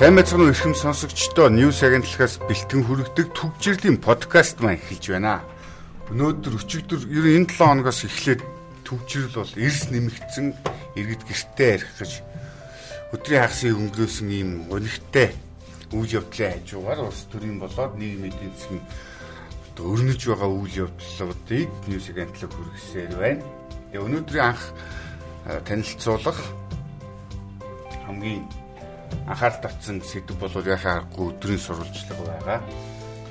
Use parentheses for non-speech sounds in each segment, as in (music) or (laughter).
Сайн мэцхан өрхөм сонсогчдоо News агентлагаас бэлтгэн хүргэдэг түгжирлийн подкаст маань эхэлж байна. Өнөөдөр өчигдөр ер нь энэ 7 хоногоос эхлээд түгжирэл бол эрс нэмэгдсэн иргэд гэртээ арих гэж өдрийн хагасыг өнгөрөөсөн ийм өнөгтэй үйл явдлын хажуугаар улс төрийн болоод нийгмийн эдийн засгийн өрнөж байгаа үйл явдлуудыг News агентлаг хүргэсээр байна. Тэгээ өнөөдрийн анх танилцуулах хамгийн анхаарал татсан сэдв бол яхаа аргагүй өдрийн сурвалжлага байгаа.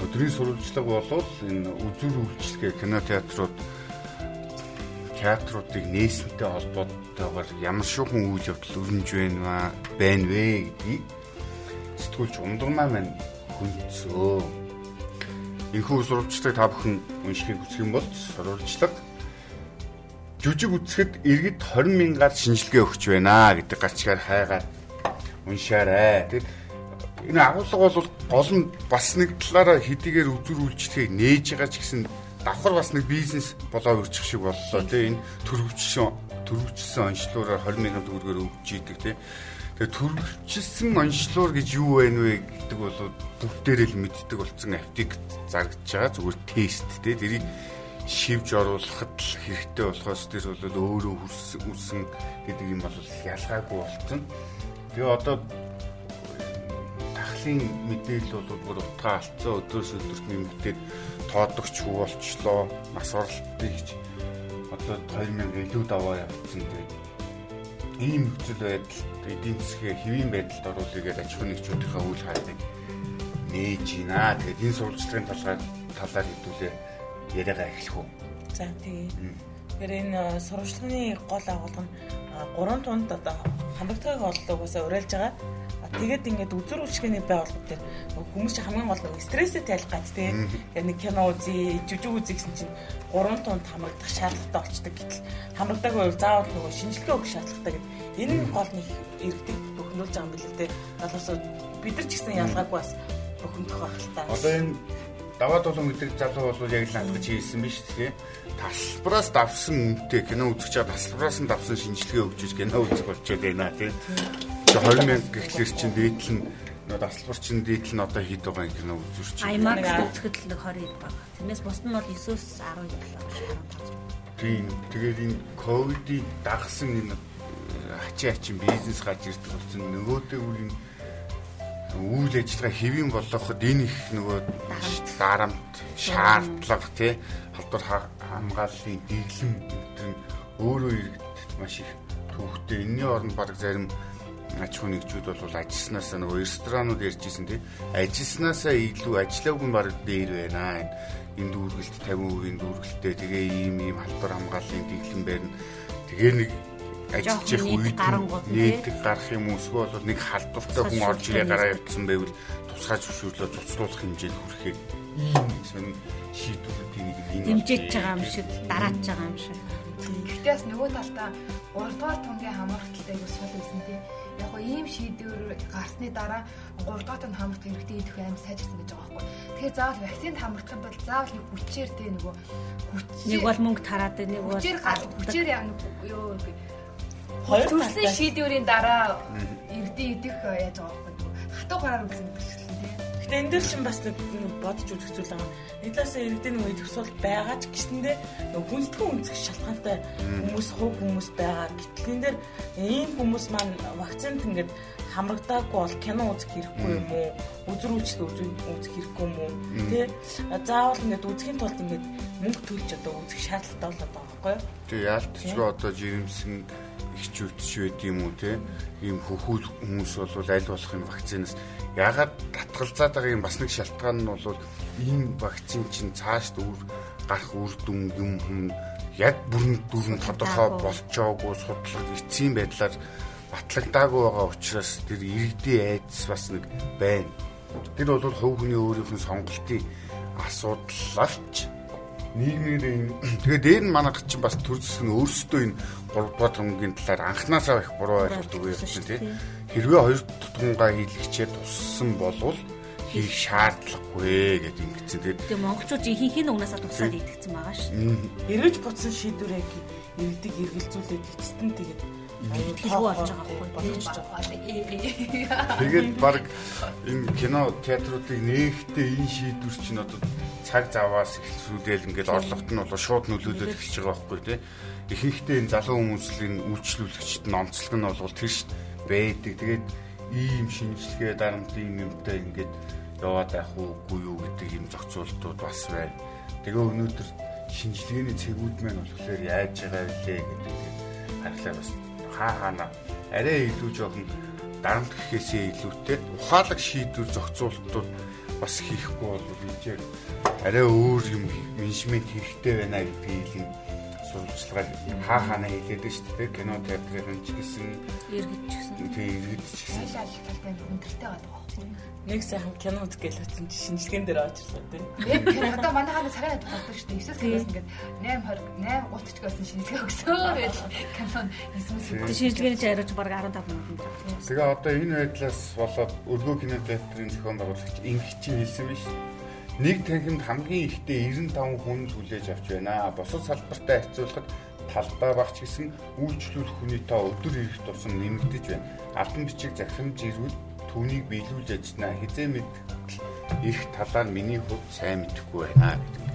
Өдрийн сурвалжлага бол энэ үзүр үйлчлэгээ кино театрууд театруудыг нээсэнтэй холбоотойгоор ямар шуухан үйл явдал өрнөж байна байна вэ гэдгийг сэтгүүлч ундагмаа маань хүнцөө. Энэхүү сурвалжлагыг та бүхэн уншихыг хүсэх юм бол сурвалжлага жүжиг үзэхэд иргэд 20 мянгаар шинжилгээ өгч байна гэдэг гарчгаар хайгаад уншаарай. Тэгэд энэ агуулга бол гол нь бас нэг талаараа хэдийгээр үзүр үйлчлэгийг нээж байгаа ч гэсэн давхар бас нэг бизнес болоо өрчих шиг боллоо тий энэ төрөвчсөн төрөвчсөн 20 мянган төгрөгөөр өгч идэг тий Тэгээ төрөвчсөн онцлог гэж юу байна вэ гэдэг бол бүгдээрээ л мэддэг болсон аптик зарагдж байгаа зүгээр тест тий тэрийг шивж оруулахад л хэрэгтэй болохоос тэр бол өөрөө хүссэн гэдэг юм бол ялгаагүй болсон. Тэгээ одоо тахлын мэдээлэл бол бүр утгаа алдсан өдрөөс өдөрт нэмэгдээд тоодогч хүү болчлоо. Нас оролттой гэж одоо 2000 илүү даваа явцсан тэгээд ийм нөхцөл байдал эдийн засгийн хэвийн байдалд оруулъя гэж аж ахуйн нэгжүүдийнхээ үйл хаалгыг нээж байна. Тэгээд энэ сурвалжлагын талаар талаар хэдүүлээ яриагаа эхлэх үү. За тэгээ. Тэгэхээр энэ сурвалжлагын гол агуулга нь 3 тунд одоо хамрагдахыг оллоо угаасаа уриалж байгаа. Тэгээд ингээд үзүр үйлчлэгээний байгууллага дээр хүмүүс чинь хамгийн гол нь стрессээ тайлах гад тий. Тэгээд нэг кино үзье, жүжиг үзье гэсэн чинь 3 тунд хамрагдах шаардлагатай болчдөг гэтэл хамрагдаагүй бол заавал нөгөө шинжилгээ өгөх шаардлагатай гэдэг. Энэ нь гол нэг иргэдэг бөхнүүлж байгаа юм билээ тий. Болохоос бид нар ч гэсэн ялгаагүй бас бөхөндөх байх л та. Одоо энэ даваад болон гэдэг залуу бол яг л хандгаж хийсэн биз дээ. Тасалбараас давсан үнэтэй кино үзэж байгаа тасалбараас нь давсан шинжилгээ өгч кино үзэх болчиход байна тийм. 20 мянга гэхлээр чинь дээдл нь тасалбар чинь дээдл нь одоо хэд байгаа юм кино үзүүр чинь. IMAX үзэхэд л нэг 20 хэд байгаа. Тэрнээс бус нь бол 9-өөс 17 гэж 15. Тийм. Тэгээд энэ ковидыг дагсан энэ ачаа ачин бизнес гаж ирдэг болсон нөгөөдөө энэ үйл ажиллагаа хэвийн болгоход энэ их нөгөө дарамт шаардлага тий халдвар хамгааллын дэглэм гэдэг нь өөрөө иргэдэд маш их төвхтэй. Энэний оронд баг зарим аж ахуй нэгжүүд бол ажилласнаасаа нөгөө ресторанууд ярьжсэн тий ажилласнаасаа илүү ажиллаагүй нь баг дээр байна. Энэ дүүргэлт 50% дүүргэлттэй тэгээ ийм ийм халдвар хамгааллын дэглэм байна. Тэгээ нэг ажиллаж явах үед нийтэг гарах юм эсвэл бол нэг халдвартай хүн орж ирээ гараа явуулсан байвал тусгай зөвшөөрлөө цуцлуулах хэмжээнд хүрэхээр ийм сонь шийдвэрүүдийн нэг энэ дэмжиж байгаа юм шиг дарааж байгаа юм шиг. Гэхдээ бас нөгөө талдаа 3 дугаар тунгийн хамааралтай аягүй сул байсан тийм. Яг гоо ийм шийдвэр гарсны дараа 3 дугаар тунд хамаарт хэрэгтэй идэх аим сайжирсан гэж байгаа байхгүй. Тэгэхээр заавал вакцинд хамрахад бол заавал нэг хүчээр тийм нөгөө хүч нэг бол мөнгө тараад нэг бол хүчээр гал хүчээр яа юу Хоёр төрсэн шийдвэрийн дараа эрдээ идэх яаж байгаа байхгүй хатуу гараар үзэн тий. Гэтэ энэ дээр чинь бас нэг бодож үзэх зүйл байгаа. Нэг талаасаа иргэдийн идэх сул байгаа ч гэсэндээ хүнстгэн үнцэх шалтгаантай хүмүүс хувь хүмүүс байгаа. Гэтэл энэ дээр ийм хүмүүс маань вакцинд ингээд хамрагдаагүй бол кино үзэх хэрэггүй юм уу? Үзэр үйлчлэг үзэх хэрэггүй юм уу? Тэ? Заавал ингээд үзэхийн тулд ингээд мөнгө төлж одоо үзэх шаардлагатай болоод байгаа байхгүй юу? Тэг яалтчгүй одоо жирэмсэн хичүүтч байд юм уу те ийм хөхүүл хүмүүс бол аль болох энэ вакцинаас ягаад татгалзаад байгаа юм? Бас нэг шалтгаан нь бол энэ вакцин чинь цааш дүүр гарах үр дүн юм хүм яг бүрэн дүрэн тодорхой болчоогүй судлаг эцсийн байдлаар батлагдаагүй байгаа учраас тэр иргэдийн айдас бас нэг байна. Тэр бол хувь хүний өөрийнх нь сонголтын асуудалч нийгмийн тэгээ дээр нь манайх чинь бас төр зэсг нь өөрсдөө энэ 3 дугаар тунгийн талаар анханасаа их буруу ойлголт өгөө явсан тий. Хэрвээ 2 тунгаа хийлгчээр туссан болвол хийх шаардлагагүй гэдэг ингэсэн. Тэгээ монголчууд ихэнх нь угнасаа тусаад идэгцэн байгаа ш. Эргэж буцсан шийдвэрээ иргэдэг эргэлзүүлээд эцэст нь тэгээд ихтгэл болж байгаа болгож байгаа. Тэгээд баг энэ кино театруудыг нээхдээ энэ шийдвэр чинь одоо цаг заваас эхлүүлэл ингээд орлогот нь бол шууд нөлөөлөд эхэлж байгаа байхгүй тий. Ихэнхдээ энэ залуу хүмүүсийн үйлчлүүлэгчд нь онцлог нь бол тэр ш байдаг. Тэгээд ийм шинжилгээ дарамт ийм юмтай ингээд яваад байх уугүй юу гэдэг юм зохицуултууд бас байна. Тэгээ өнөөдөр шинжилгээний цэгүүд маань болохоор яаж байгаа вэ гэдэг харахлаа бас хаа хаана арай илүү жоохон дарамт гэхээсээ илүүтэй ухаалаг шийдвэр зохицуултууд бас хийхгүй бол ийж арай өөр юм менежмент хэрэгтэй байна гэдгийг л сурвалжлагаар хаа хаана хэлээд нь шүү дээ кино театрын ч гэсэн иргэд ч гэсэн тийм иргэд ч гэсэн Айлал талтай хүндэртэй байдаг байхгүй. Нэг сайхан кино үзэх гээл утсан чи шинжилгээнд дээр очрлоо тийм. Яг тэр одоо манай хаа цагаан болдог шүү дээ. 9-с киноос ингээд 8 20 8 30 ч гэсэн шинжилгээ өгсөөр байж кино 9-с тэг шинжилгээний чарж баг 15 минут. Тэгээ одоо энэ байдлаас болоод өргөө кино театрын зохион байгуулагч ингичийн хэлсэн биш нэг танхимд хамгийн ихдээ 95 хүн хүлээж авч байна. Бусад салбартай харьцуулахад талбай багч гэсэн үйлчлүүлэх хүний тоо өдөр ирэх тусам нэмэгдэж байна. Албан бичиг захирамж ирвэл түүнийг биелүүлж ажиллана. Хизээ мэд ирэх талаар миний хувьд сайн мэдэхгүй байна гэдэг.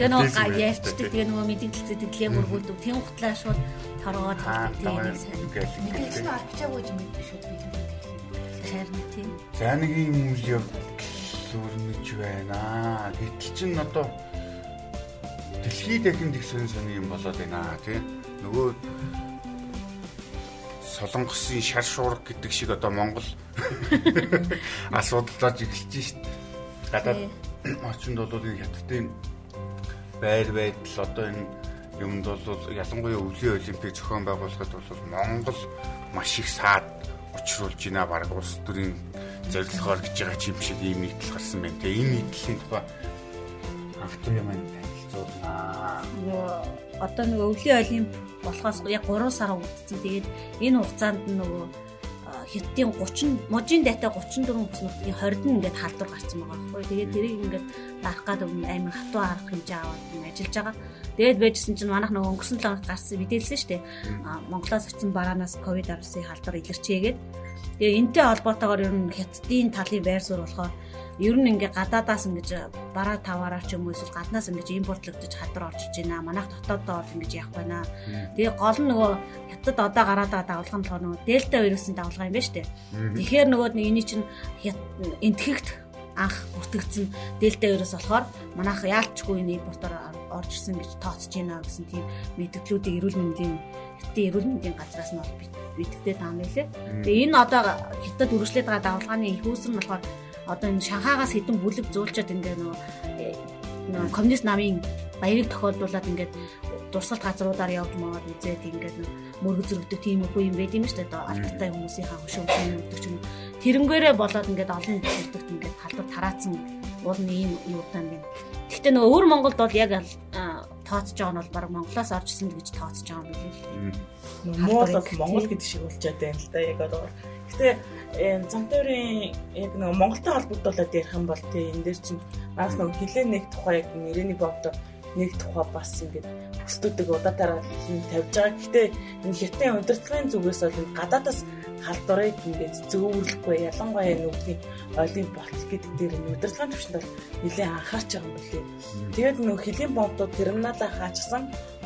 Тэгээ нөгөө га яарчдаг тэгээ нөгөө мэдээлэл зэдэглээ мөргүүлдэг. Тэн хутлаа шууд торгоод хэлдэг нэг сайн. мэдээлэл нь арчаагүй юм биш үү. Харин тийм. За нэг юм үйл явдал өрнөж байна. Гэтэл чин одоо дахинд их сонь сони юм болоод байна тий. Нөгөө солонгосын шар шуурга гэдэг шиг одоо Монгол (laughs) асуудалж эхэлж шít. Гадаад очинд бол энэ хятадын байр байдал одоо энэ юмд бол ялангуяа өвлийн олимпик зохион байгуулахад бол Монгол маш их саад учруулж байна баг улс төрийн зорилгоор гэж байгаа ч юм шиг ийм нийтлэл гарсан байна. Тэгээ энэ нийтлэлийн тухай автор юм танилцуулнаа. нөгөө одоо нөгөө өвлийн олимп болохоос яг 3 сар үлдсэн. Тэгээд энэ хугацаанд нөгөө хятадын 30 можийн дайтай 34 бүс нутгийн 20-д нь ингээд халдвар гарсан байгаа байхгүй. Тэгээд тэрийг ингээд дарах гэдэг нь амар хатуу арга хэмжээ аваад ажиллаж байгаа. Тэгээд байжсэн чинь манайх нөгөө өнгөрсөн 7 хоногт гарсан мэдээлсэн шүү дээ. Монголоос очсон бараанаас ковид 19-ийн халдвар илэрчээгээд Тэгээ энтэй холбоотойгоор ер нь хятадын талын байр суурь болохоор ер нь ингээ гадаадаас ингэж бараа таваараа ч юм уу эсвэл гаднаас ингэж импортлогдож хадар орж иж байна. Манайх дотооддоо бол ингэж явах байна. Тэгээ гол нь нөгөө хятад одоо гараад байгаа дагуулга нь болохоор нөгөө дельта вирусын дагуулга юм байна шүү дээ. Тэгэхээр нөгөө эний чинь энтгэгт анх бүртгэгдсэн дельта вирус болохоор манайх яалчгүй энэ импортоор орж ирсэн гэж тооцож байна гэсэн тийм мэдээллүүдийг эрүүл мэндийн хятадын эрүүл мэндийн газраас нь бол битгдээд байгаа юм лээ. Тэгээ энэ одоо хятад үргэлжлээд байгаа давлгааны их үүсэр нь болохоор одоо энэ Шанхаагаас хэдэн бүлэг зуулчаад ингээ нөгөө э, нөгөө коммунист намын баярыг тохиолдуулаад ингээд дурсгалт газруудаар явж маад үзээд ингээд мөргө зөрөгдөв тийм их юм байд юм шүү дээ. Одоо алдартай хүмүүсийн хөшөө өмсөв ч юм. Тэрнгээрээ болоод ингээд олон бүсэлдэгт ингээд халдвар тараацсан уул нь ийм юу таам байна. Гэхдээ нөгөө өвөр Монголд бол яг тооцож байгаа нь бол баг Монголоос орж исэн гэж тооцож байгаа юм билээ. Монгол бол Монгол гэдэг шиг болчиход байна л да яг одоо. Гэтэ энэ замтойрын яг нэг Монголтой холбогдуулаад ярих юм бол тий энэ дээр чинь манайх нэг хилээ нэг тухай яг нэрний бовдо нэг тухай бас ингээд өстөдөг удаатаараа хин тавьж байгаа. Гэтэ энэ хятадын удирдлагын зүгээс бол энэ гадаадаас халдварыг ингээд зөөвөрлөхгүй ялангуяа нүгний олимп болт гэдэг дээр энэ удирдлагын түвшинд бол нэлээд анхаарч байгаа юм билээ. Тэгээд нөх хилийн бомбдууд терминалаа хаачсан.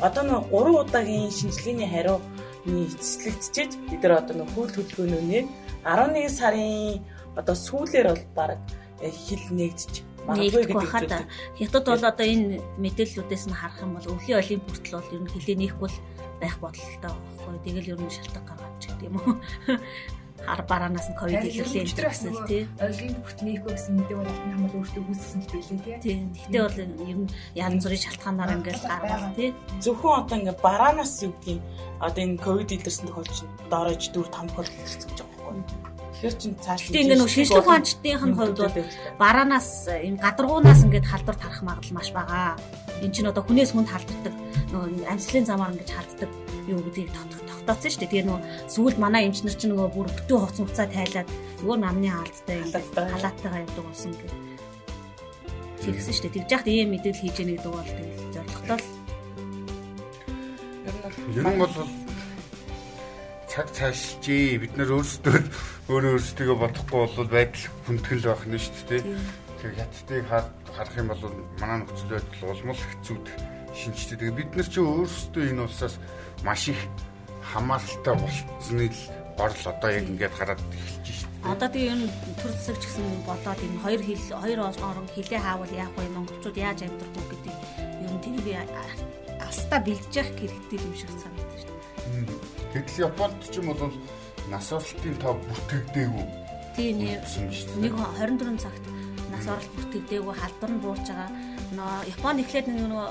Одоо нөх 3 удаагийн шинжилгээний хариу эцэслэгдчихэд бид нар одоо нөх хөл хөдөлгөөнөө 11 сарын одоо сүүлээр бол баг хил нэгдэж магадгүй гэдэг хаад хятад бол одоо энэ мэдээллүүдээс нь харах юм бол өвлийн олимп хүртэл бол ер нь хилээ нээхгүй л байх бодолтой байхгүй. Тэгэл ер нь шалтгаан гаргаад ч гэдэг юм уу. (laughs) Хар бараанаас нь ковид илэрлээ гэсэн л тий. Ойлгийн бүтнийхөө гэсэн мэдээ бол алтан хамал өөртөө үүссэн л байлээ тий. Тийм. Гэхдээ бол ер нь янз бүрийн шалтгаанаар ингээл гаргал тий. зөвхөн одоо ингээ бараанаас юу гэдгийг одоо энэ ковид илэрсэн тохиолдолд доорож 4 5 тохиолдол илэрсэн гэж байгаа байхгүй. Тэгэхээр чин цааш Гэхдээ ингээ нөгөө шинжлэх ухаанчдын хувьд бол бараанаас энэ гадаргуунаас ингээд халдвар тарах магадлал маш бага. Энд чинь одоо хүнээс хүнд халддаг нөгөө амьслын замаар ингэж халддаг юу гэдгийг тогтооцсон шүү дээ. Тэгээ нөгөө сүүлд манай эмчнэр чинь нөгөө бүр бүтэн хувц хугацаа тайлаад нөгөө намны хаалттай Халааттай. халааттайгаа явдаг болсон гэх. Тэгсэн шүү дээ. Тэгж яхад ийм мэдээлэл хийж яах гэдэг бол тэгэл зоригтой л Ер нь бол цаг цаашилжээ. Бид нар өөрсдөө өөрөө өөрсдөө бодохгүй бол байдал хүндгэл байх нь шүү дээ. Тэгэхээр хятадыг харах юм бол манай нөхцөл байдал улмал хэцүүд шинжтэй. Бид нар чи өөрсдөө энэ улсаас маш их хамааралтай болцсны л горл одоо яг ингээд хараад эхэлж шүү дээ. Одоо тэгээ энэ төр засаг ч гэсэн бодоод энэ хоёр хил хоёр орон хилээ хаавал яах вэ? Монголчууд яаж амьдрах вэ гэдэг ер нь тэнийг астаа бэлдэж явах хэрэгтэй юм шиг санагдаж шүү дээ. Гэтэл Японд ч юм бол нас оролтын тав бүртгэгдээгүй. Тийм нэг 24 цагт нас оролт бүртгэгдээгүй халдвар нь буурж байгаа. Нөө Японд эхлээд нэг нөгөө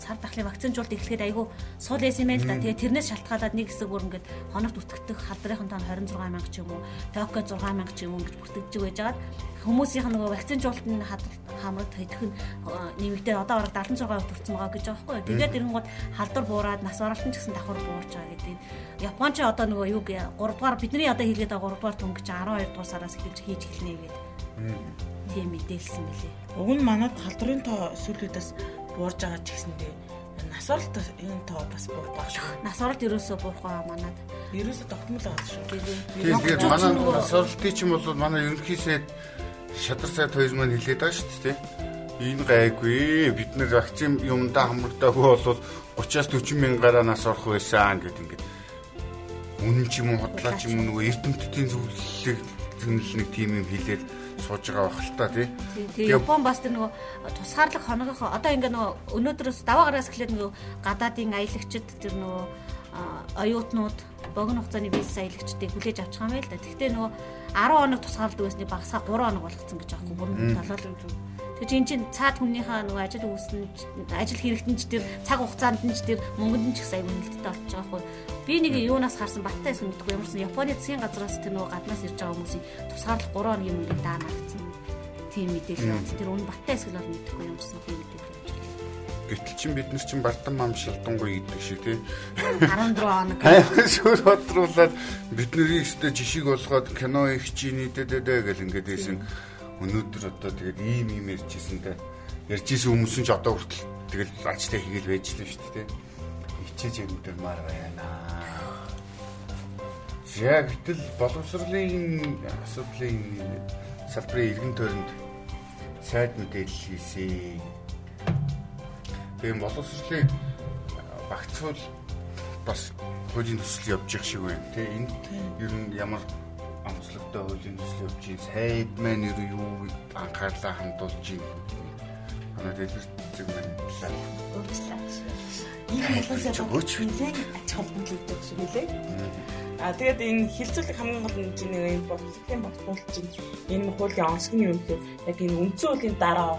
цар тахлын вакцинжуулалт эхлэхэд айгүй суул байсан юм байл та. Тэгээ тэрнээс шалтгаалаад нэг хэсэг бүр ингээд хоногт үтгэдэг халдрын тоо 26 мянга ч юм уу, Токио 6 мянга ч юм уу гэж бүртгэж байж байгаад хүмүүсийнх нь нөгөө вакцинжуулалтын хамрагт хэдэх нь нэмэгдээ одоо бараг 76% төрсэн байгаа гэж байгаа байхгүй юу. Тэгээд эрэнгууд халдвар буураад нас оролтон ч гэсэн давхар буурч байгаа гэдэг. Японч одоо нөгөө юу 3 дугаар бидний одоо хийлгээд байгаа 3 дугаар төнгөж 12 дугаар сараас эхэлж хийж эхэлнэ гэдэг. Тийм мэдээлсэн мөлий. Уг нь манад халдварын тоо сүүлүүдээс буурж байгаа ч гэсэндээ нас оролт энэ тоо бас буурах баг шүү. Нас оролт ерөөсөө буурах байгаа манад. Ерөөсөө тогтмол байгаа шүү. Тэгээд манай нас оролтын ч юм бол манай ерөнхий сайд шадар сайд хоёр маань хэлээд байгаа шүү дээ. Энэ гайгүй бид нар вакцин юмдаа хамрагдаагүй бол 30-аас 40 мянгаараа нас орох байсан гэдэг ингээд үнэн ч юм уу хотлаа ч юм уу нөгөө эрдэмтдийн зөвлөлийг зөвнөл нэг тим юм хэлээд сууж байгаа байх л та тий. Тэгээ Япон бас тэр нөгөө тусгаарлах хоногох одоо ингээ нөгөө өнөөдрөөс даваа гараас эхлээд нөгөө гадаадын аялагчид тэр нөгөө оюутнууд богино хугацааны виз аялагчдыг хүлээж авч байгаа юм байл да. Гэхдээ нөгөө 10 хоног тусгаарлалт байсны багасаа 3 хоног болгоцсон гэж аахгүй бүрэн толгой. Тэгэхээр эн чинь цаад хүнийхээ нөгөө ажил үүснэ ажил хэрэгтэн ч тэр цаг хугацаанд нь ч тэр мөнгөнд нь ч их сайн үнэлттэй болчих жоох байхгүй. Би нэг юунаас харсан баттай эс мэдгүй ямарсан Японы засгийн газраас тэр нөгөө гаднаас ирж байгаа хүмүүсийн тусгаарлах 3 хоногийн мөнгөнд даана гэсэн. Тийм мэдээлэл байна. Тэр үнэ баттай эсгэл бол мэдэхгүй ямарсан тийм мэдээлэл гэтэл чин бид нар чин бардам мам шилдангуй гэдэг шиг тий. 14 хоног. (laughs) Шүр бодруулаад бид нарыг өстө жишиг болгоод кино их чи нийтэдэ гэл ингээд ийсэн өнөөдөр одоо тэгээд ийм ийм ярьжсэн те. Ярьжсэн хүмүүс нь ч одоо хүртэл тэгэл лачтай хийгээл байж л шүү дээ хичээж юмдэрмаар байна. Яг гэтэл боловсролын асуудлын салбарын иргэн тойронд сайд мэдээлэл хийсэн Тийм боловсролын багцуул бас хуулийн төсөл явж явах шиг байна. Тэ энд ер нь ямар онцлогтой хуулийн төсөл явж байгаа сайд маань ер нь юу анхаарлаа хандуулж байна. Манай дэлгэр цэцэг маань өөрчлөлт. Ийм хэлбэрээр өгч хүлээн ач холбогдол шиг үлээ. А тэгээд энэ хилцүүлэг хамгийн гол нь чинь энэ боловсролын багцуул чинь энэ хуулийн онцгой юм гэхээр яг энэ үндсэн хуулийн дараа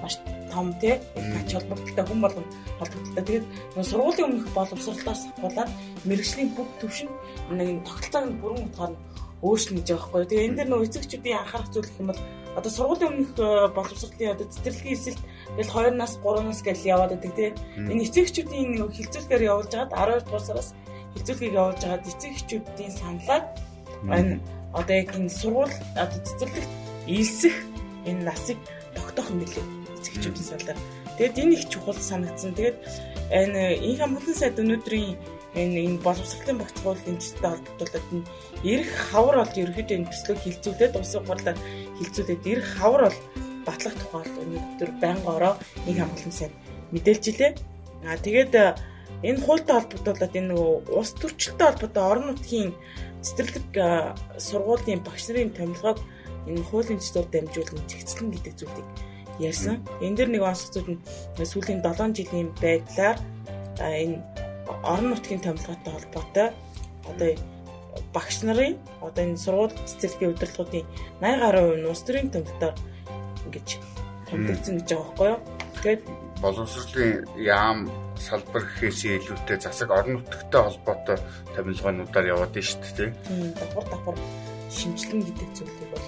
маш том тий ач холбогдолтой хүн болгон холбогдолтой. Тэгээд сургуулийн өмнөх боловсролоос болоод мэрэгжлийн бүх төвшин нэг тогтолцоог нь бүрэн утгаар нь өөрчлөнө гэж байгаа байхгүй. Тэгээ энэ дэр нөө эцэгчүүдийн анхаарах зүйл гэх юм бол одоо сургуулийн өмнөх э, боловсролын одоо цэцэрлэгийн эсэлт тэгэл 2 нас 3 нас гэж яваад байдаг тий. Энэ эцэгчүүдийн хилцүүлгээр явуулж хагаад 12 дугаар сараас хилцүүлгийг явуулж хагаад эцэгчүүдийн саналаар энэ одоо яг энэ сургууль одоо цэцэрлэгт ийлсэх энэ насыг тогтоох юм билээ эцэгчүүдийн салаар. Тэгэд энэ их чухал санагдсан. Тэгээд энэ инх хамгаалалтын сайд өнөөдрийн энэ энэ боловсролын хуулийн төсөлтэй холбогдуулаад энэ эрх хавар бол ерөөхдөө энэ төслөө хилцүүлээд улсын хурлаар хилцүүлээд эрх хавар бол батлах тухай өнөөдөр байнга ороо инх хамгаалалтын сайд мэдээлж илээ. Аа тэгээд энэ хуультай холбогдуулаад энэ нөгөө ус төрчлөлтөй холбоотой орон нутгийн цэцэрлэг сургуулийн багш нарын томилгоог энэ хуулийн төслөөр дамжуулан зэгцлэн гэдэг зүйлийг ярьсан. Энэ дэр нэг онцгой зүйл нь сүүлийн 7 жилийн байдлаар энэ орон нутгийн томилгоотой холбоотой одоо багш нарын одоо энэ сургууль цэцэрлэгийн удирдлагуудын 80 гаруй нь улс төрийн томилтоор ингэж томилогдсон гэж байгаа байхгүй юу. Тэгээд боловсролын яам салбар гэхээсээ илүүтэй засаг орон нутгтай холбоотой томилгоонуудаар яваад байна шүү дээ. Тийм давхар давхар шинжилэн гэдэг зүйлийг бол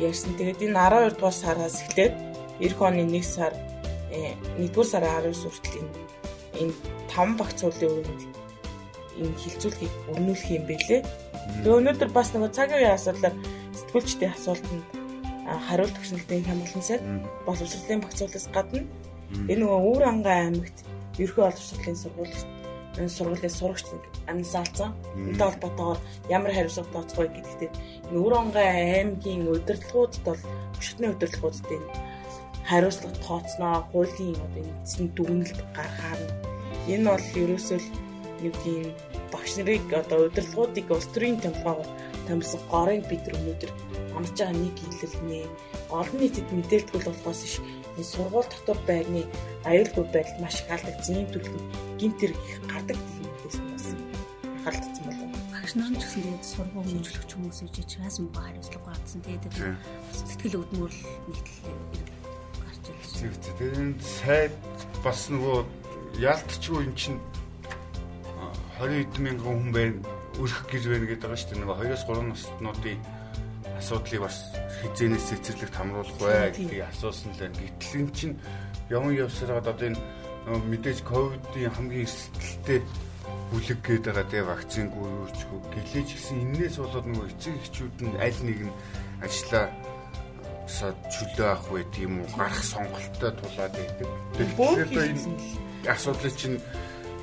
ярьсан. Тэгээд энэ 12 дугаар сараас эхлээд эх оны 1 сар 1-р сарын 19 хүртэл энэ 5 багц уулын үед энэ хилцүүлгийг өрнүүлэх юм бэлээ. Тэгээ өнөөдөр бас нэг цагийн үеийн асуудлаар сэтгүүлчдийн асуултанд хариулт дээ хямглан сайд боловсролын багцуулаас гадна энэ нөгөө Өвөр ангай аймагт ерхий боловсролын сургууль энэ сургуулийн сурагч амсаалцсан. Энтэй холбоотойгоор ямар хариуцлага тооцох вэ гэдэгтээ энэ Өрөнгөө аймгийн удирдлагуудад бол өшөтний удирдлагуудад энэ хариуцлага тооцноо, хуулийн одоо энэ дүгнэлт гаргахаар энэ бол ерөөсөө нэг тийм багш нарыг одоо удирдлагуудыг улс төрийн томилгоогоор томилсон горыг бид өнөөдөр амж байгаа нэг хэлэлнэ. Олон нийтэд мэдээлдэг болохоос ш энэ сургууль дотор байрны аюулгүй байдал маш их алдагдсан. Ийм төрлийн гинт хэрэг гардаг хэлнээс нь бас халдсан болов. Багш нар ч гэсэн тэгээд сургууль хөгжүүлэгч хүмүүс ээж чаас муу хариуцлага гаргасан. Тэгээд сэтгэл хөдлөмөр нэгтэл гарч ирсэн. Тэгээд энэ сайд бас нөгөө яалтчгүй эн чинь 20 эд мянган хүн байна өрх гэр байна гэдэг байгаа шүү дээ. Нөгөө 2-3 наснуудын асуудлыг бас хизээнээс цэцэрлэгт хамруулах бай гэдгийг асуусан л байна. Гэтэл эн чинь явн явсараад одоо энэ мэдээж ковидын хамгийн эрсдэлтэй бүлэг гээд байгаа те вакцингүй юу ч гэлээж гисэн энээс болоод нөгөө эцэг эхчүүд нь аль нэг нь ажиллаа сад чөлөө авах байт юм уу гарах сонголттой тулаад байдаг. Тэгэхээр энэ асуудлыг чинь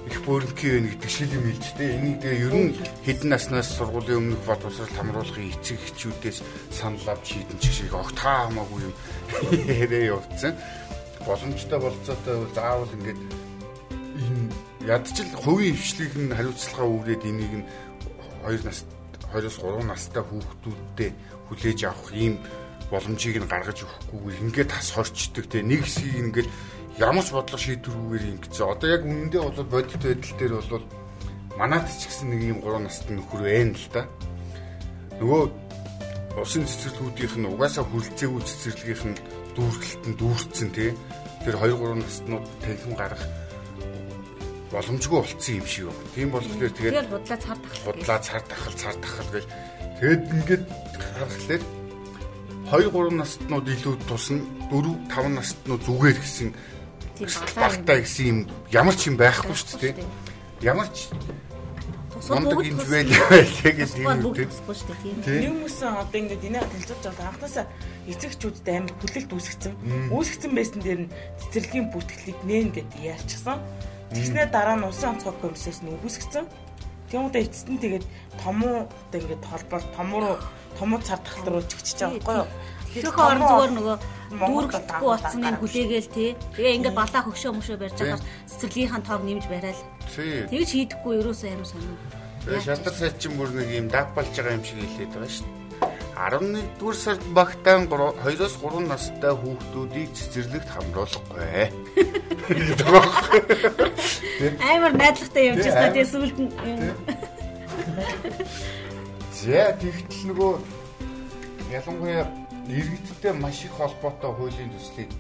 их бөөрөлтгий вэ гэдэг шил юм хэлж тээ. Энийг тэгээ ер нь хэдэн наснаас сургуулийн өмнөх боловсрол хамруулахын эцэг эхчүүдээс санал авч шийдэн ч шиг огт хамаагүй юм (laughs) ярээ явцсан. Боломжтой болцоотой заавал ингээд энэ ядчил хувийн хвшлийг нь хариуцлага үүрээд энийг нь 2 нас 2-оос 3 настай хүүхдүүдтэй хүлээж авах ийм боломжийг нь гаргаж өгөхгүйгээр ингээд тас хорчдөг те нэг хэсгийг ингээд ямар ч бодлого шийдвэрүүгээр ингэсэн. Одоо яг үнэндээ бол бодит байдал дээр бол манайд ч гэсэн нэг юм 3 настай нөхөр байна л да. Нөгөө усын цэцэрлэгүүдийнх нь угаасаа хүлцээгүй цэцэрлэгийнх нь дүүргэлт нь дүүрсэн тий. Тэр 2 3 наснууд танхим гарах боломжгүй болцсон юм шиг байна. Тийм болохоор тэгээд худлаа цар тахал. Худлаа цар тахал, цар тахал гэж тэгэд ингээд харахад 2 3 наснууд илүү тусна 4 5 наснууд зүгээр гэсэн багтаа гэсэн юм ямар ч юм байхгүй шүү дээ. Ямар ч Мундаг юм байлээ гэж тийм үү. Хүмүүс одоо ингээд энэ хэлцэж байгаа анхнаасаа эцэгчүүдэд амар хүлээлт үүсгэсэн. Үүсгэсэн байсан дээр нь цэцэрлэгийн бүртгэлийг нээн гэд яалчихсан. Тэгснээр дараа нь усан онцгой комиссээс нь үүсгэсэн. Тэгмүүдээ эцэст нь тэгээд томуу одоо ингээд холбоор томуу томуу цар тахал руу чигчиж байгаа байхгүй юу? Тэрхүү орон зүгээр нөгөө дүүргэхгүй болсон юм хүлээгээл тий. Тэгээ ингээд балаа хөгшөө мөшөө барьж байгаа цэцэрлэгийнхэн тоог нэмж барайл. Тэгж хийдэггүй ерөөсөө яруу сонир. Тэгээ шалтар сайд чинь бүр нэг юм дагбалж байгаа юм шиг хэлээд байгаа шүү дээ. 11 дугаар сард багтаан 2-оос 3 настай хүүхдүүдийг цэцэрлэгт хамруулахгүй. (laughs) Амар найдвартай явж байгаа тийм сүлд нь. За тэгтэл нөгөө ялангуяа иргэдтэй маш их холбоотой хуулийн төслийг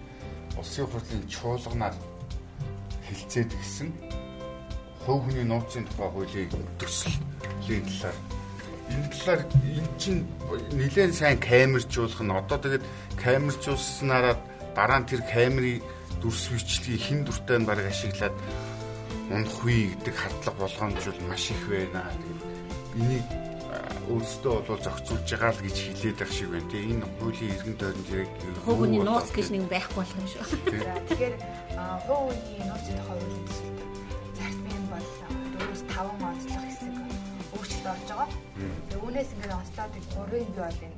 улсын хурлын чуулганаар хилцээд гисэн хувь хүний нууцын тухай хуулийн төслийн талаар энэ талаар эн чинь нэлээд сайн камержуулах нь одоо тэгээд камержуулснараа дараа нь тэр камерын дүрс бичлэгийг хин дүртэй нь баг ашиглаад унах үе гэдэг хардлага болгоомжвол маш их байна. Энийг өөрсдөө бол зохицуулж байгаа л гэж хэлээд байх шиг байна. Тэгээ энэ хуулийн иргэн тойронд яг хуугийн нууц гэж нэг байхгүй болох юм шүү. Тэгэхээр хуугийн нууцын тухай хуулийн төсөлд зарцмын бол 4-5 онцлог хэсэг өөрчлөлт орж байгаа. Тэгээ үүнээс ингээд онцлоод 3-ын бий бол энэ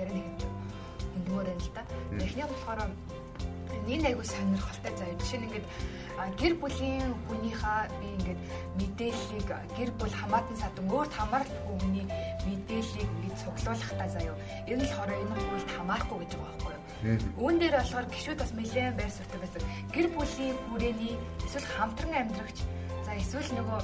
яриа нэг эндмөр байна л да. Эхнийх болохоор энэ айгу сонирхолтой заяа. Жишээ нь ингээд гэр бүлийн хүнийхээ би ингээд мэдээллийг гэр бүл хамаатан садан өөрт хамааралгүй хүний мэдээллийг ингээд цуглуулахтаа заяа. Энэ нь болохоор энэ хуульд хамаарахгүй гэж байгаа байхгүй юу? Үүн дээр болохоор гişүүд бас нэлээд байр суурьтай байсан. Гэр бүлийн хүрээний эсвэл хамтран амьдрагч за эсвэл нөгөө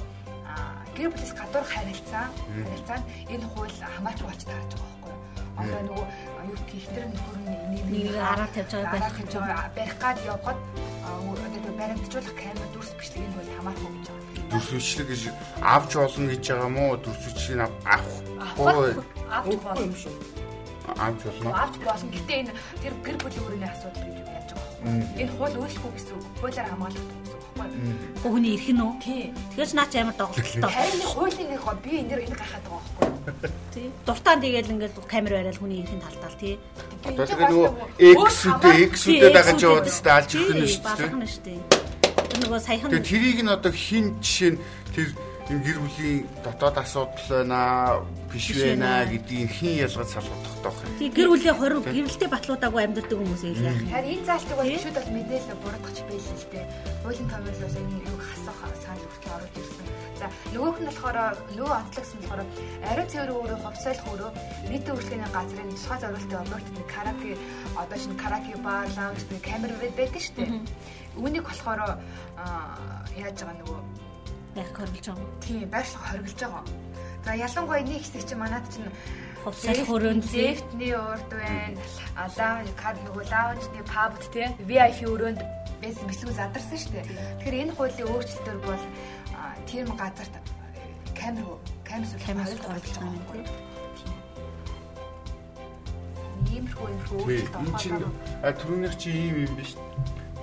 гэр бүлээс гадуур харилцаа харилцаанд энэ хууль хамаарч болж таарч байгаа байхгүй юу? Одоо нөгөө юу гихтэр нөхөр нь энийг нэг араа тавьж байгаа байх гэж барих гад явхад одоо баримтжуулах камер дүрс бичлэгийн бол хамаарахгүй гэж байгаа. Дүрс бичлэг гэж авч болно гэж байгаа мó дүрс бичлэгийг авахгүй авч болно юм шүү. Авч болно. Авч болно. Гэтэ энэ тэр гэр бүлийн өрөөний асуудал гэж яаж байгаа вэ? Энэ хууль өөрчлөхгүй гэсэн. Хуулиар үг байхгүй? Хүний эрх нь үү? Тий. Тэгэхээр ч наач амар доголдолтой. Харин хуулийн нэг би энэ дэр энэ гахаад байгаа байхгүй? Тий. Дуртаан тэгээл ингээл камер барайл хүний эрхийн талдаа тий. Одоо тэгээ нөгөө X-үдээ X-үдээ дагаж яваад өстэй алж өгөх нь шүү дээ. Балгана шүү дээ. Тэр нөгөө саяхан Тэгээ тэрийг нь одоо хин жишээ нь тэр энэ гэр бүлийн дотоод асуудал байна биш байна гэдгийг хин ялгаж салгах тогтоох юм. Тий гэр бүлийн хориг гэрэлтэй батлуудаагүй амьдардаг хүмүүс ээ яах. Харин энэ заалтыг бол гişүүд бол мэдээлэл буруудах ч байл л дээ. Хуулийн томьёолоос энэ юу хасах санал хүртэл орж ирсэн. За нөгөөх нь болохоор нөгөө онцлогс нь болохоор ариун цэвэр өөрөө ховцойлох өөрөө нийтийн үйлчлэгийн газрын тусгай зорилттой объектны караоке одоо шинэ караоке бар, лаунж, камер байдаг шүү дээ. Үүнийг болохоор яаж байгаа нөгөө яг хоригдж байгаа. Тийм, байршлага хоригдж байгаа. За ялангуяа нэг хэсэг чинь манад чинь хувцас хөрөөнд лефтний урд байна. А лаунж кар нөгөө лаунжны пабд тий VIP өрөөнд байсан бичлэг задарсан шүү дээ. Тэгэхээр энэ хуулийн өөрчлөлтөөр бол тийм газарт камер камер камер оруулж байгаа юм тий. Иймэрхүү иймэрхүү өөрчлөлт орох. Энэ чинь түрүүнийх чи ийм юм биш.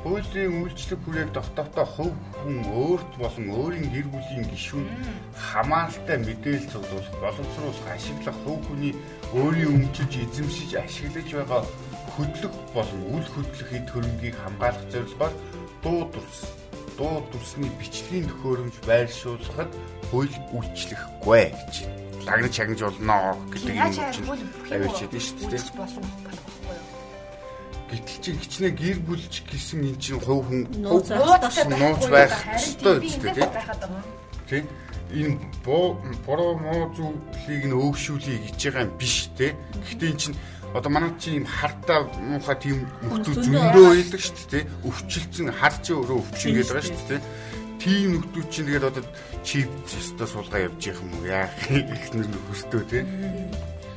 Хуулийн үйлчлэг хүрээг тогтоохтой хөв хүн өөрт болон өөрийн гэр бүлийн гишүүн хамааралтай мэдээлэл цуглуулах, боловсруулах, ашиглах хөв хүний өөрийн өмчөж эзэмшиж ашиглаж байгаа хөдлөх болон үл хөдлөх эд хөрөнгийг хамгаалах зорилгоор дуу дүрс дуу дүрсний бичлэгийн төхөөрөмж байршуулахад хууль үйлчлэхгүй гэж. Лагнаж чагнаж болно гэдэг юм чинь авчиж дээ шүү дээ. Гэтэл чи хичнээн гэр бүлч гэсэн эн чинь хувь хүн нууц байх ёстой үстэй тийм. Энэ буруу муу зүйлийг нь өөгшүүлэе гэж байгаа юм биш те. Гэхдээ эн чинь одоо манай чи юм хартаа муухай тийм нөхцөл зөндөө байдаг шүү дээ. Өвчлцэн хар чи өөрөө өвчин гэдэг байгаа шүү дээ. Тийм нөхдүүд чинь тэгээд одоо чип өстө суулгаа явж явах юм яах (laughs) их нэр нөхөстөө тий.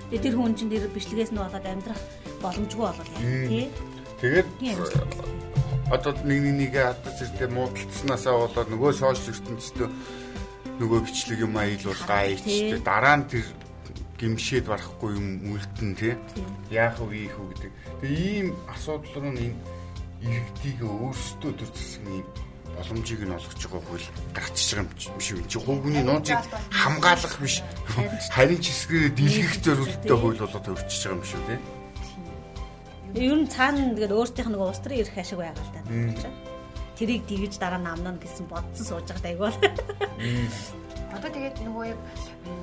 Тэгээд тэр хүн чинь тэр бичлэгээс нь болоод амьдрах боломжгүй болол тий. Тэгээд одоо нэг нэг нэгэ хатаж ирдээ муудалцснаасаа болоод нөгөө сошиал ертөнцийн нөгөө бичлэг юм аялуулгаа ичтэй дараа нь тэр гимшээд барахгүй юм үлдэн тий. Яах вэ ийх үү гэдэг. Тэгээ ийм асуудал руу энэ иргэдийг өөрсдөө төр засгийн боломжийг нь олгож байгаа хөл гарчиж байгаа юм шиг чи хувийн нууцыг хамгаалах биш харин ч эсгээр дийлгэх зорилттой хөл болоод өрчиж байгаа юм шиг тий. Ер нь цаана тэгээд өөртөөх нэг устрын ирэх ашиг байгаа л да. Тэрийг дигэж дараа намнаа гэсэн бодсон сууж байгаа дайгвал. Одоо тэгээд нөгөө яг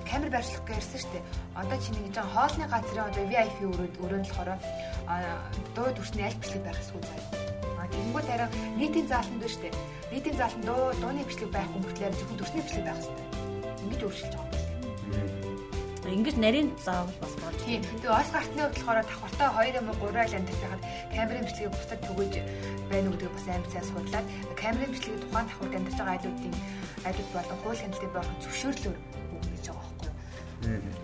камер байршлах гэсэн шүү дээ. Одоо чи нэг жан хоолны газрын одоо VIP өрөөнд өрөөнд болохоор дуу төрсний аль бичлэг байх эсвэл заяа. А тэгэнгүүт арай нийтийн заалтанд байна шүү дээ. Нийтийн заалтанд дуу дууны бичлэг байх хүмүүтлээр зөвхөн төрсний бичлэг байх хэрэгтэй. Ингэж өөрчилж байгаа юм. Ингэж нарийн заавал бас болж. Тийм. Тэгээ ос гартны болохоор давхартай 2 юм уу 3 айл амьдарч байхад камерын бичлэгийг бусдад түгэж байна гэдгийг бас амар цаас судлаад камерын бичлэгийг тухайн давхарт амьдарч байгаа айлуудын айлууд болон хууль хяналтын байх зөвшөөрлөөр өгнө гэж байгаа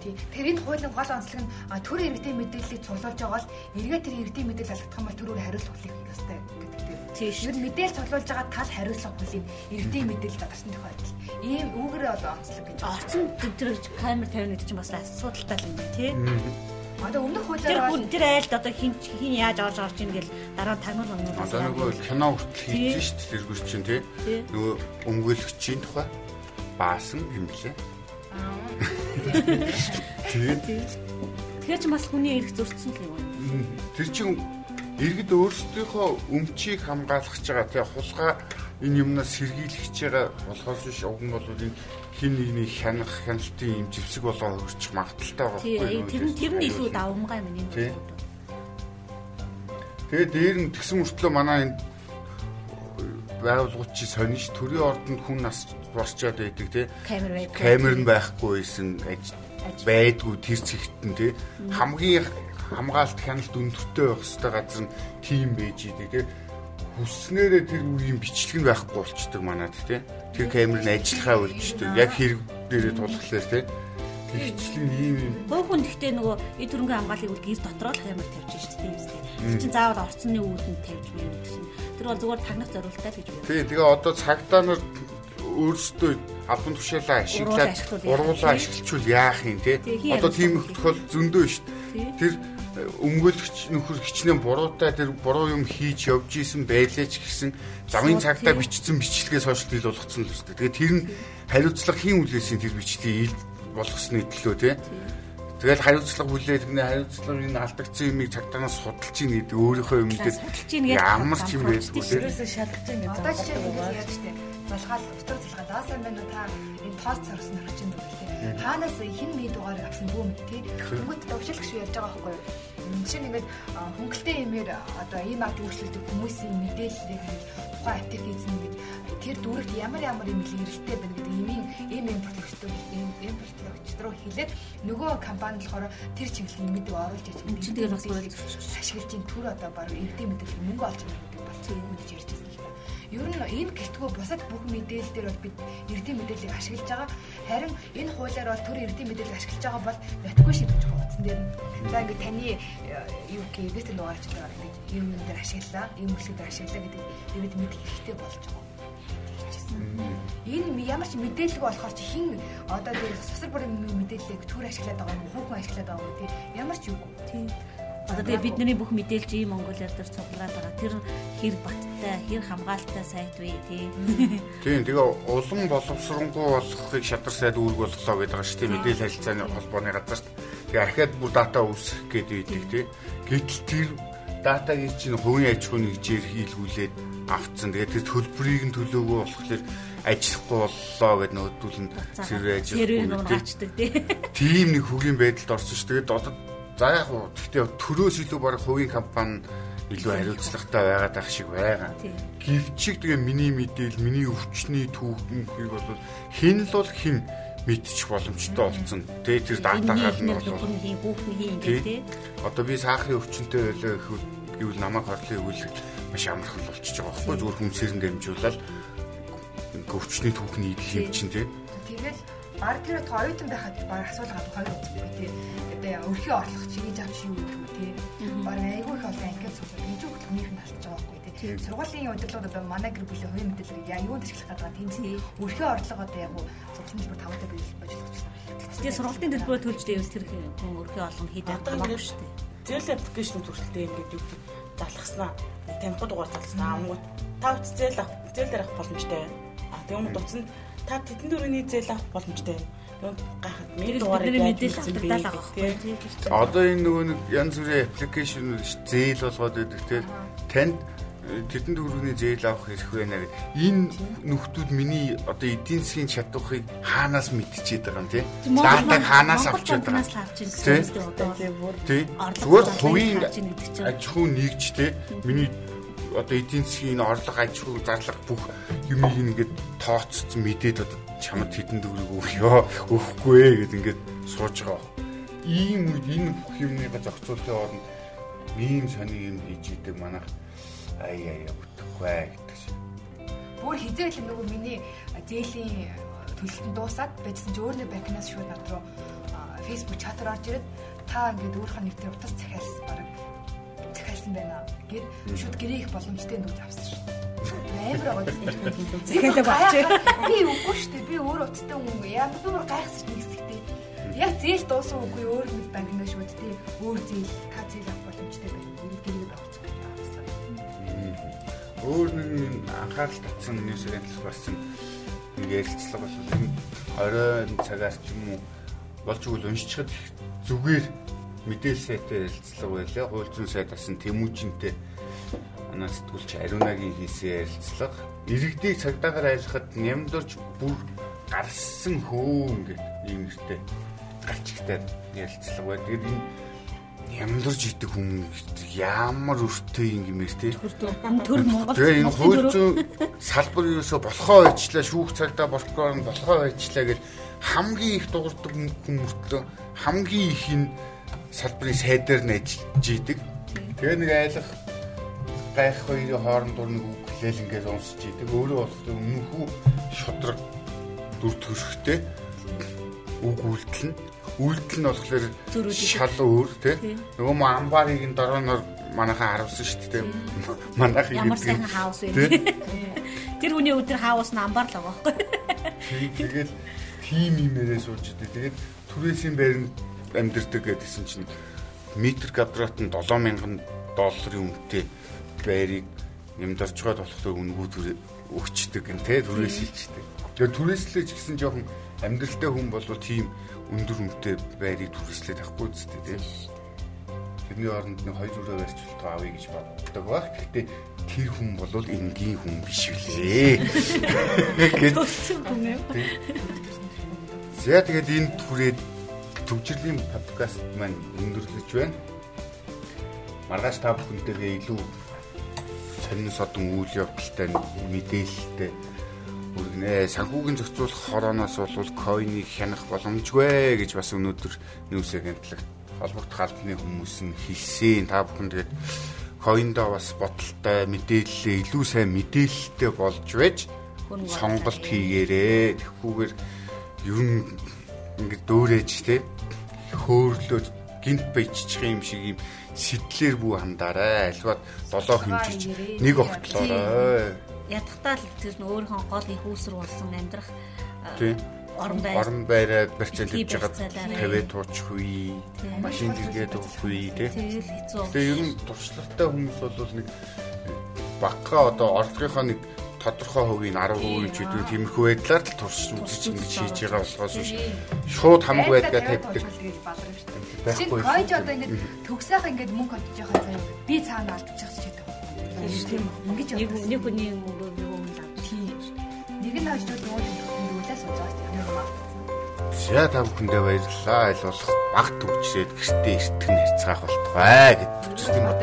Тий. Тэр энэ хуулийн гол онцлог нь төр иргэдийн мэдээллийг цуглуулж байгаа бол эргээ тэр иргэдийн мэдээлэл алдах юм бол төрөөр хуулийг хийх ёстой гэдэг. Тийш. Ер нь мэдээлэл цуглуулж байгаа тал хариулах хуулийн иргэдийн мэдээлэл задарсан тохиолдол. Ийм үүгээрээ бол онцлог гэж. Орцсон тэр камер тавина гэдэг чинь бас асуудалтай юм байна тий. Одоо өмнөх хуулиар бол тэр айлд одоо хин хин яаж орж орж ийн гэл дараа тагнуул өмнө одоо нөгөө кино хүртэл хийсэн шүү дээ тэргүүр чинь тий. Нөгөө өмгөөлөгчийн тухай баасан юм блэ. Тэгээд Тэгэхээр ч бас хүний эрх зөрчсөн л юм. Тэр чинь иргэд өөрсдийнхөө өмчийг хамгаалах гэж байгаа тий хулгай энэ юмнаас сэргийлэх гэж байгаа болохоос биш уг нь бол энэ хин нэгний хянах хяналтын юм зэвсэг болоо хөрчих магадaltaй байгаа байхгүй юу? Тэр нь тэр нь илүү давмгай юм энэ. Тэгээд дээр нь тэгсэн мөртлөө манай энэ байгууллагууд чи сонирч төрийн ордонд хүн нас борчоод байдаг тий. Камер байдаг. Камер нь байхгүй байсан байдгүй тэр зэгтэн тий. Хамгийн хамгаалт хяналт өндөртэй байх хэвээр газар нь тийм байж идэг тий. Хүснээрээ тэр үеийн бичлэг нь байхгүй болчдөг манад тий. Тэр камер нь ажиллахаа үлдчихдэг. Яг хэрэг дээрээ тулхлаар тий. Ихчлэн ийм юм. Хүн гэхдээ нөгөө эд хөрөнгө хамгааллыг үл гэр дотроо л камер тавьчих шүү дээ юм зү. Тэр чинь заавал орцны үүдэнд тавьж байна гэдэг чинь. Тэр бол зүгээр тагнах зорилттой л гэж байна. Тий, тэгээ одоо цагдаа нар өөрсдөө албан тушаалаа ашиглаад ургуулаа ашиглчвал яах юм те одоо тийм их тохиол зөндөө шүү дээ тэр өмгөөлөгч нөхөр хичнээн буруутай тэр буруу юм хийж явж исэн байлаа ч гэсэн замын цагтаа бичсэн бичлэгээс хойш ил болгоцсон л үстэй тэгээ тэр нь хариуцлага хийн үлээсийн тэр бичлэгийг ил болгосны төлөө те Тэгэл хариуцлага хүлээд гэнэ хариуцлага энэ алдагдсан юмыг цагтаанаас судалж ийн гэдэг өөрийнхөө юм дээр ямар ч юм байдгүй гэдэг. Одоо жишээ нь яаж штэ. залгаал утга залгаал аа сайн байна уу та энэ тоос царсан орч юм байна тий. Хаанаас хин мий дугаар авсан бүү мэд тий. Хүмүүст төвшөлт гэж ярьж байгаа байхгүй юу? Жишээ нь ингээд хөнгөлтэй юмэр одоо ийм ард үйлчлдэг хүмүүсийн мэдээллийг тухайн аптек эзэн гэж тэр дүрэгт ямар ямар юм илэрэлттэй байна гэдэг имийн ийм импортлогчдод ийм импортлогчд руу хэлээд нөгөө компани болохоор тэр чиглэлийн мэдээ оруулж иж чинь тэр бас ашиглаж ин төр одоо баг эвдээ мэдээлэл мөнгө олж байгаа гэдэг бас тийм үгж ярьж байсан. Ер нь энэ гэртгүү бусад бүх мэдээлэл дээр бол бид эрдэм мэдээллийг ашиглаж байгаа. Харин энэ хуулиар бол төр эрдэм мэдээллийг ашиглаж байгаа бол нотгүй шийдэж байгаа утсан дээр. За ингээд таны э, юу гэх юм бэ дугаарч байгаа ингээд юм юм дээр ашиглаа, ийм үйлчлэгээр ашиглаа гэдэг бид мэд хэрэгтэй болж байгаа. Энэ ямар ч мэдээлэл болохоор чи хин одоо тэр сусар бүрийн мэдээллийг төр ашиглаад байгаа юм, хүүхэн ашиглаад байгаа юм тий. Ямар ч юу. Тийм. Одоо тэгээ бидний бүх мэдээлж ийм Монголиар дээр цуглаад байгаа. Тэр хэр баттай, хэр хамгаалалттай сайт вэ тий. Тийм. Тэгээ улам боловсронгуй болохыг шадар сайд үүрэг болголоо гэдэг байгаа шүү дээ. Мэдээлэл харилцааны холбооны газарт. Тэгээ архиад бүр дата үүсгэх гэдэг идэг тий. Гэтэл тэр датагийн чинь хувийн аж ахуйн нэгжээр хийлгүүлээд авцсан. Тэгээд тэр төлбөрийг нь төлөөгөө болохоор ажиллахгүй боллоо гэдэг нөтөл нь сэрвээ ажиллахгүй тий. Тийм нэг хөгийн байдалд орсон ш. Тэгээд одоо За яг уу гэхдээ төрөөс илүү баг хувийн компани илүү хариуцлагатай байгаад байх шиг байгаа. Гэвчиг тэгээ миний мэдээл, миний өвчний түүхийг бол хэн л бол хэн мэдчих боломжтой болсон. Тэгээ тэр датагаар нь бол хүүхэн хин. Одоо би саахын өвчнөд байлаа гэвэл намайг хорлын өгүүлэх маш амархан болчихж байгаа байхгүй зүгээр хүмсээр нь дамжуулаад өвчний түүхний идэл юм чинь тий. Тэгэл баг тэр оюутан байхад баг асуулгаад хоёр үзгүй тий одоо өрхий орлох чиглэж авч юу гэдэг те. Бараг айгүй их олон ангид судлаад гэж үг хүнийх нь алдаж байгаа байхгүй те. Сургуулийн удирдлага одоо манай гэр бүлийн хувийн мэдээлэл яа юунд ашиглах гэдэг тэмцээ өрхий орлого одоо яг сургуулийн төлбөр тавтай ажиллаж байна. Тэгээ сургуулийн төлбөрөө төлж дэвэл тэр хүн өрхий олон хийдэг хамаагүй шүү дээ. Зээл аппликейшн төрөлтэй ингээд юу гэдэг залгаснаа танихгүй дугаар залгаснаа ангууд тав зээл авах зээлээр авах боломжтой байна. А тэгвэл дуцанд та тэдэн дөрөвний зээл авах боломжтой байна гайхаад нэг дугаарыг мэдээлэл авдаг байгаа байхгүй. Одоо энэ нөгөө нэг янз бүрийн аппликейшн зээл болгоод байдаг те танд тэрдэн төгрөгийн зээл авах хэрэг байна гэдэг. Энэ нөхдүүд миний одоо эдийн засгийн чадварыг хаанаас мэдчихээд байгаа юм тий. Датаг хаанаас авчиад байгаа юм. Тий. Зүгээр хувийн аж ахуй нэгж тий. Миний одоо эдийн засгийн орлого аж ахуй зарлага бүх юмыг ингээд тооцсон мэдээд одоо чамд хитэн төгрөг өгөё өгөхгүй ээ гэд ингээд сууж байгаа. Ийм үед энэ бүх юмныга зохицуулалтын оронд ийм сони юм хийж идэг манайх ай ай өгөхгүй гэдэг шиг. Бүр хизээл нөгөө миний зээлийн төлөлтөнд дуусаад байжсан чи өөрөө банкнаас шууд над руу фейсбુક чатаар орж ирээд та ингээд өөрийнхөө нэгтэр утас захиалсан баг захиалсан байна гэд шууд гэрээ их боломжтой нүүж авсан шүү дээ амар байгаа. Захиалаа болчих. Би үгүй шүү дээ. Би өөр утастай хүн ямар бүр гайхсаж нэг хэсэгтэй. Яг зээл дуусан үгүй өөр нэг банкнаа шүүд тий. Өөр зээл та зээл авах боломжтой байна. Гэрээ байгуулсан. Өөр нэг анхаарал татсан ньюсээр болсон нэг ярилцлага бол энэ оройн цагаас ч юм уу болж игэл уншчихад зүгээр мэдээлэл сайтай ярилцлага байлаа. Хууль зүйн сайдаас нь тэмүүжинтэй манай сэтгүүлч Ариунагийн хийсэн ярилцлага иргэдийг цагдаагаар айлахад нямдурж бүр гарсан хөөн гэдэг ийм нэртэй гарчигтай ярилцлага байна. Тэгээд энэ нямдурж идэг хүмүүс ямар өртөө юм гэмээр те төр Монгол тэгээ энэ хууль зүйн салбар юусо болохоо байчлаа шүүх цагдаа болохоор болохоо байчлаа гэж хамгийн их дуурдаг хүмүүртлөө хамгийн их энэ салбарын сайдаар нь ажиллаж идэг. Тэгээ нэг айлах гайх хоёрын хооронд дур нэг үг хэлэл ингээд унсч идэг. Өөрөө болох өмнөхүү шудраг дүр төрхтэй үг үйлдэл нь үйлдэл нь болохоор шал өөр тий. Нөгөө мо амбарыг н дорооноор манайхан харуулсан шүү дээ. Манайхан ямар сайн хаус вэ? (laughs) Тэр хүний өдөр хаус нь амбар л байгаа байхгүй. Тэгэл тим имээрээ сууж идэг. Тэгээд түрээсийн байранд амьдэрдэг гэдгийгсэн чинь метр квадрат нь 7000 долларын үнэтэй байрыг нэмдэрчгээд болохгүй үнгүү төр өгчдөг гэн тэ түрээсэлчдэг. Тэгээ түрээслэж гэсэн жоохон амьдралтай хүн бол тийм өндөр үнэтэй байрыг түрээслээд авахгүй зү тэ. Бидний оронд нэг хоёр өрөө барьж болтгоо авъя гэж боддог баг. Гэхдээ тэр хүн бол энгийн хүн биш үлээ. (laughs) За тэгээд энэ түрээд төвчрлийн подкаст маань өндөрлөж байна. Маргааш та бүхэнтэйгээ илүү сонин содон үйл явдалтай мэдээлэлтэй үргэнэ. Санхүүгийн зохицуулах хорооноос бол койныг хянах боломжгүй гэж бас өнөөдөр нүүс агентлагт холбогдох албаны хүмүүс нь хэлсэн. Та бүхэн тэгээд койндоо бас бодолтой мэдээлэлээ илүү сайн мэдээлэлтэй болж байж сонголт хийгээрээ. Тэгэхгүйгээр ер нь ингээд дөөрэж те хөөрлөө гинт баяжчих юм шиг юм сэтлэр бүү хандаарай. Альваад долоо хэмжиж нэг огтлоорой. Ядахтаа л тэр нь өөрийнхөө гол их үүсэр болсон амьдрах орон байр орон байраа барьцаалж байгаа тавиад туучих үе. Машин зэрэгэд өгөх үе тий. Тэгээ ер нь туршлагатай хүмүүс бол нэг баггаа одоо орлогынхоо нэг тодорхой хувийн 10% ч гэдэг тиймэрхүү байдлаар л турш үзэж ингэж хийж байгаа болохоос шууд хамаг байдгаа тавьдаг байхгүй. Хойж одоо ингэ төгсөөх ингэ мөнгө олж байгаа заяа би цаана алдчих гэдэг. Тийм ингэж нэг нэг хүний мөнгө нэг өмнө авч. Тийм. Нэг нь хойж бол нөгөө нүглээс уцаас юм. За та бүхэндээ баярлалаа. Аль болох багт төгчрээд гэртээ эртгэн харьцаах болтугай гэдэг. Тийм үү.